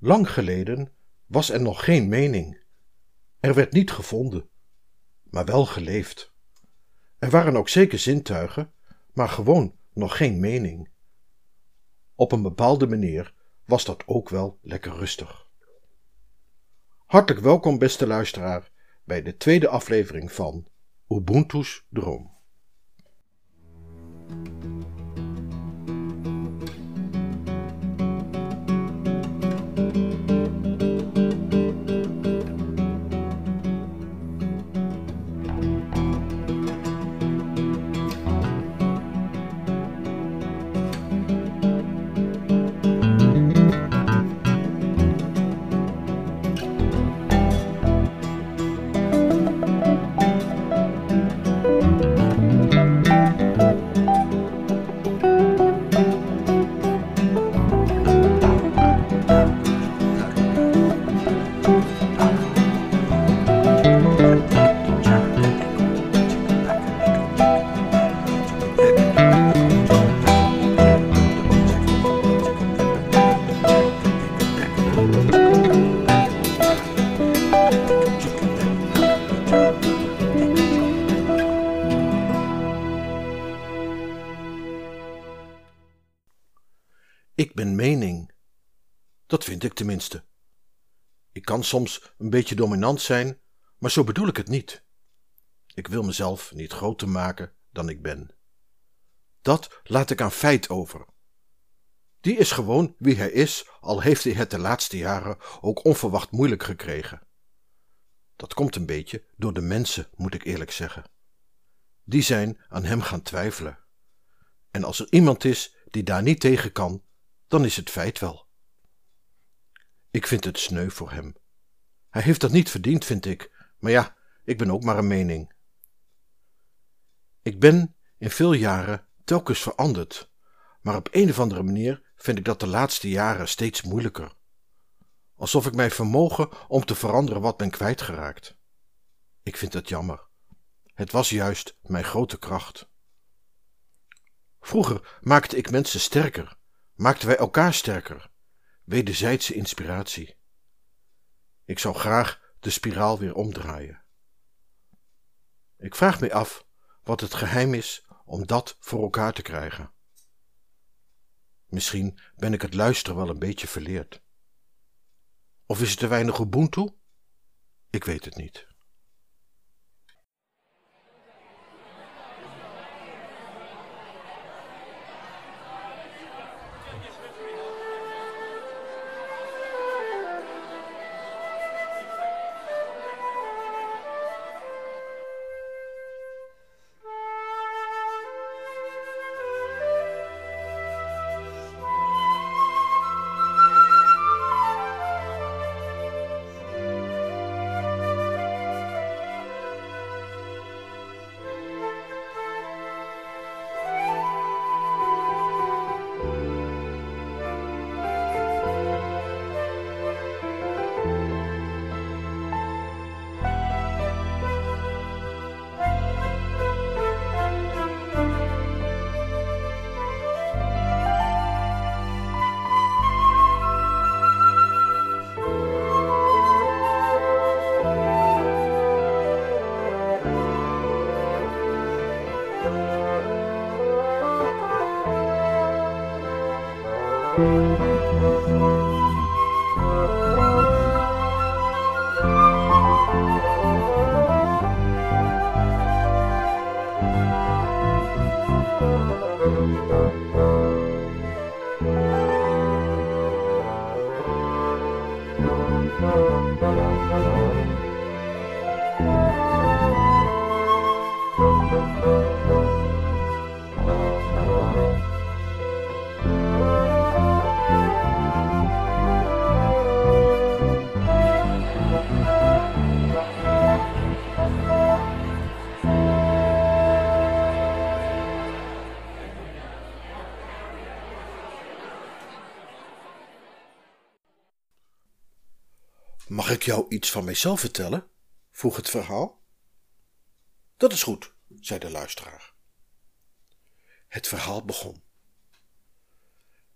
Lang geleden was er nog geen mening. Er werd niet gevonden, maar wel geleefd. Er waren ook zeker zintuigen, maar gewoon nog geen mening. Op een bepaalde manier was dat ook wel lekker rustig. Hartelijk welkom, beste luisteraar, bij de tweede aflevering van Ubuntu's Droom. Ik ben mening. Dat vind ik tenminste. Ik kan soms een beetje dominant zijn, maar zo bedoel ik het niet. Ik wil mezelf niet groter maken dan ik ben. Dat laat ik aan feit over. Die is gewoon wie hij is, al heeft hij het de laatste jaren ook onverwacht moeilijk gekregen. Dat komt een beetje door de mensen, moet ik eerlijk zeggen. Die zijn aan hem gaan twijfelen. En als er iemand is die daar niet tegen kan, dan is het feit wel. Ik vind het sneu voor hem. Hij heeft dat niet verdiend, vind ik, maar ja, ik ben ook maar een mening. Ik ben in veel jaren telkens veranderd, maar op een of andere manier vind ik dat de laatste jaren steeds moeilijker. Alsof ik mijn vermogen om te veranderen wat ben kwijtgeraakt. Ik vind het jammer. Het was juist mijn grote kracht. Vroeger maakte ik mensen sterker, maakten wij elkaar sterker, wederzijdse inspiratie. Ik zou graag de spiraal weer omdraaien. Ik vraag me af wat het geheim is om dat voor elkaar te krijgen. Misschien ben ik het luisteren wel een beetje verleerd. Of is het te weinig Ubuntu? Ik weet het niet. Música Mag ik jou iets van mijzelf vertellen? vroeg het verhaal. Dat is goed, zei de luisteraar. Het verhaal begon.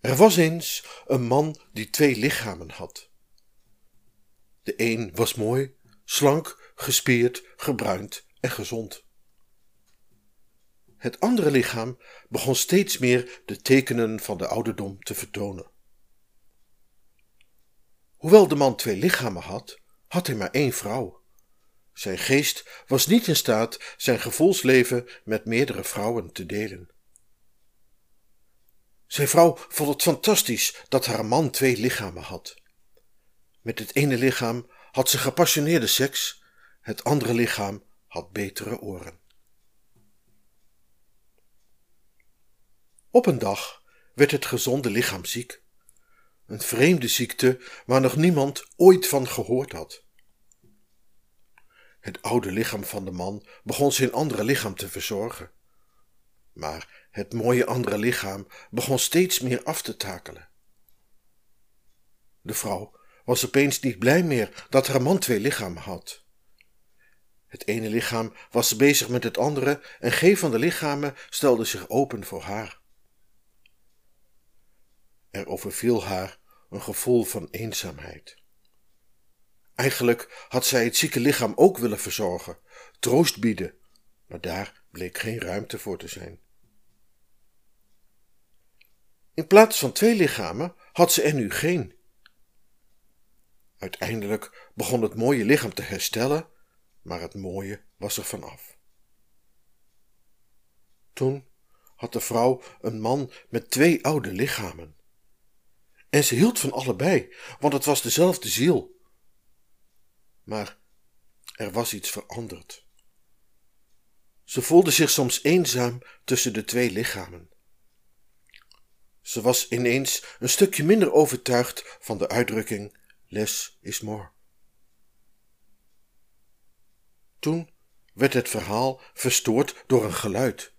Er was eens een man die twee lichamen had. De een was mooi, slank, gespierd, gebruind en gezond. Het andere lichaam begon steeds meer de tekenen van de ouderdom te vertonen. Hoewel de man twee lichamen had, had hij maar één vrouw. Zijn geest was niet in staat zijn gevoelsleven met meerdere vrouwen te delen. Zijn vrouw vond het fantastisch dat haar man twee lichamen had. Met het ene lichaam had ze gepassioneerde seks, het andere lichaam had betere oren. Op een dag werd het gezonde lichaam ziek. Een vreemde ziekte waar nog niemand ooit van gehoord had. Het oude lichaam van de man begon zijn andere lichaam te verzorgen. Maar het mooie andere lichaam begon steeds meer af te takelen. De vrouw was opeens niet blij meer dat haar man twee lichamen had. Het ene lichaam was bezig met het andere en geen van de lichamen stelde zich open voor haar. Er overviel haar een gevoel van eenzaamheid. Eigenlijk had zij het zieke lichaam ook willen verzorgen, troost bieden, maar daar bleek geen ruimte voor te zijn. In plaats van twee lichamen had ze er nu geen. Uiteindelijk begon het mooie lichaam te herstellen, maar het mooie was er vanaf. Toen had de vrouw een man met twee oude lichamen. En ze hield van allebei, want het was dezelfde ziel. Maar er was iets veranderd. Ze voelde zich soms eenzaam tussen de twee lichamen. Ze was ineens een stukje minder overtuigd van de uitdrukking less is more. Toen werd het verhaal verstoord door een geluid.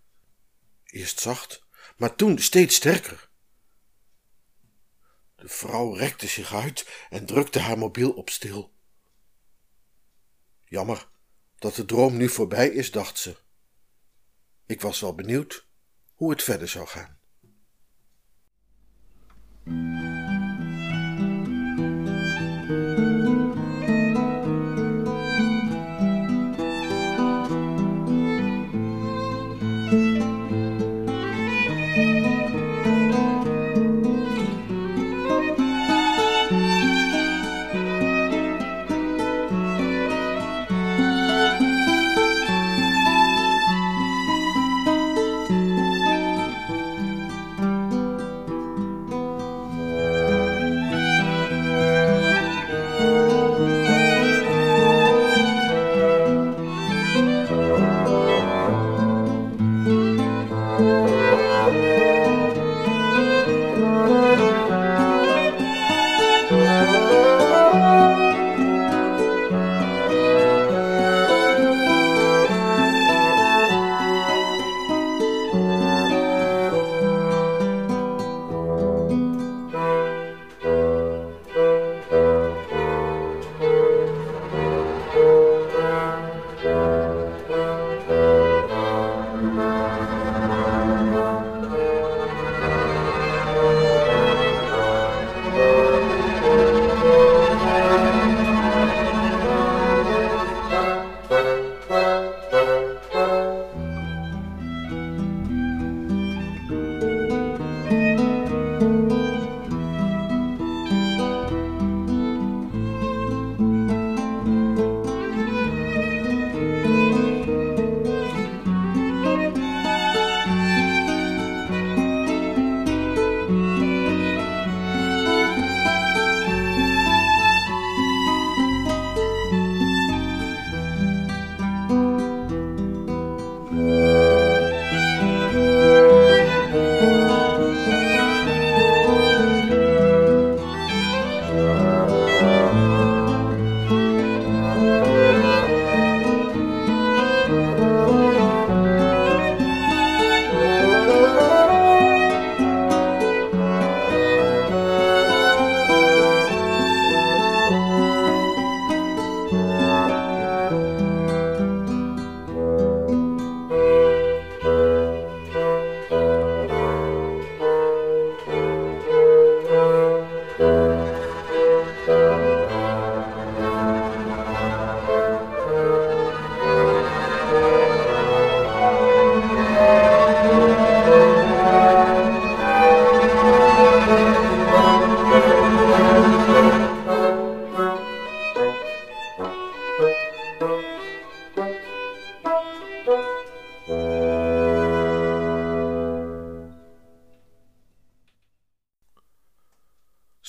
Eerst zacht, maar toen steeds sterker. De vrouw rekte zich uit en drukte haar mobiel op stil. Jammer dat de droom nu voorbij is, dacht ze. Ik was wel benieuwd hoe het verder zou gaan.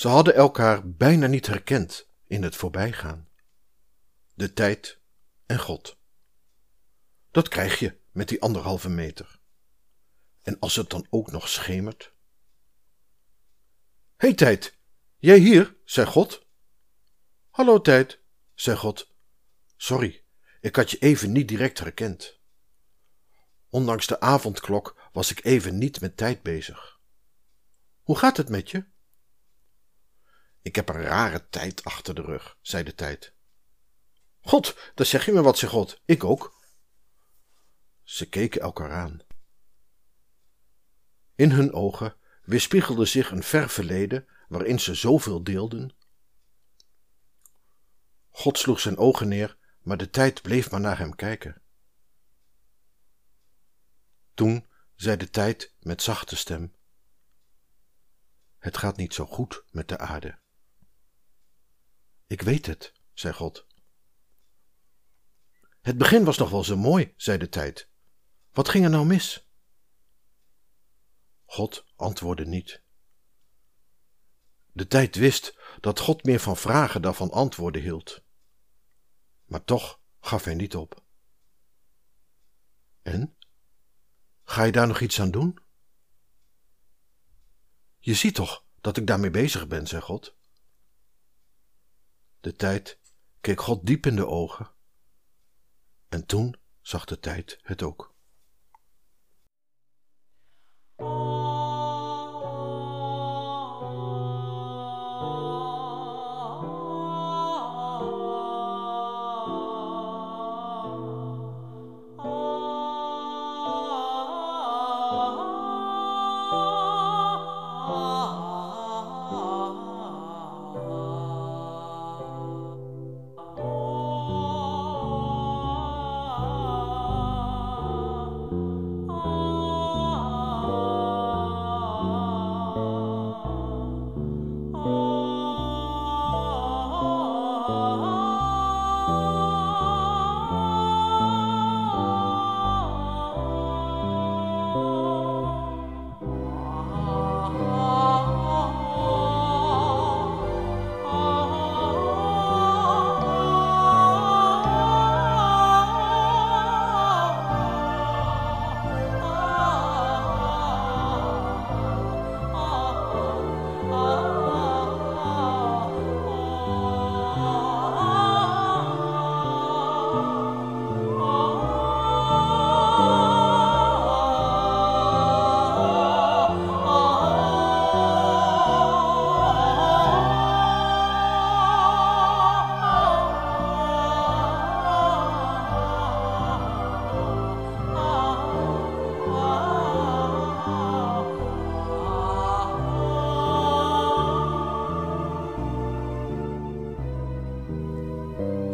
Ze hadden elkaar bijna niet herkend in het voorbijgaan. De tijd en God. Dat krijg je met die anderhalve meter. En als het dan ook nog schemert. Hé hey, tijd, jij hier, zei God. Hallo tijd, zei God. Sorry, ik had je even niet direct herkend. Ondanks de avondklok was ik even niet met tijd bezig. Hoe gaat het met je? Ik heb een rare tijd achter de rug, zei de tijd. God, daar zeg je me wat, zei God. Ik ook. Ze keken elkaar aan. In hun ogen weerspiegelde zich een ver verleden waarin ze zoveel deelden. God sloeg zijn ogen neer, maar de tijd bleef maar naar hem kijken. Toen zei de tijd met zachte stem: Het gaat niet zo goed met de aarde. Ik weet het, zei God. Het begin was nog wel zo mooi, zei de tijd. Wat ging er nou mis? God antwoordde niet. De tijd wist dat God meer van vragen dan van antwoorden hield. Maar toch gaf hij niet op. En? Ga je daar nog iets aan doen? Je ziet toch dat ik daarmee bezig ben, zei God. De tijd keek God diep in de ogen. En toen zag de tijd het ook.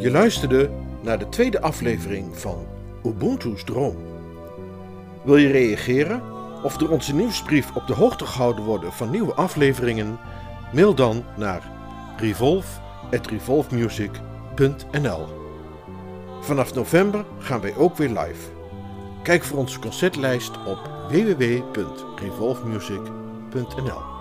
Je luisterde naar de tweede aflevering van Ubuntu's Droom. Wil je reageren of door onze nieuwsbrief op de hoogte gehouden worden van nieuwe afleveringen? Mail dan naar revolve.revolvemusic.nl Vanaf november gaan wij ook weer live. Kijk voor onze concertlijst op www.revolvemusic.nl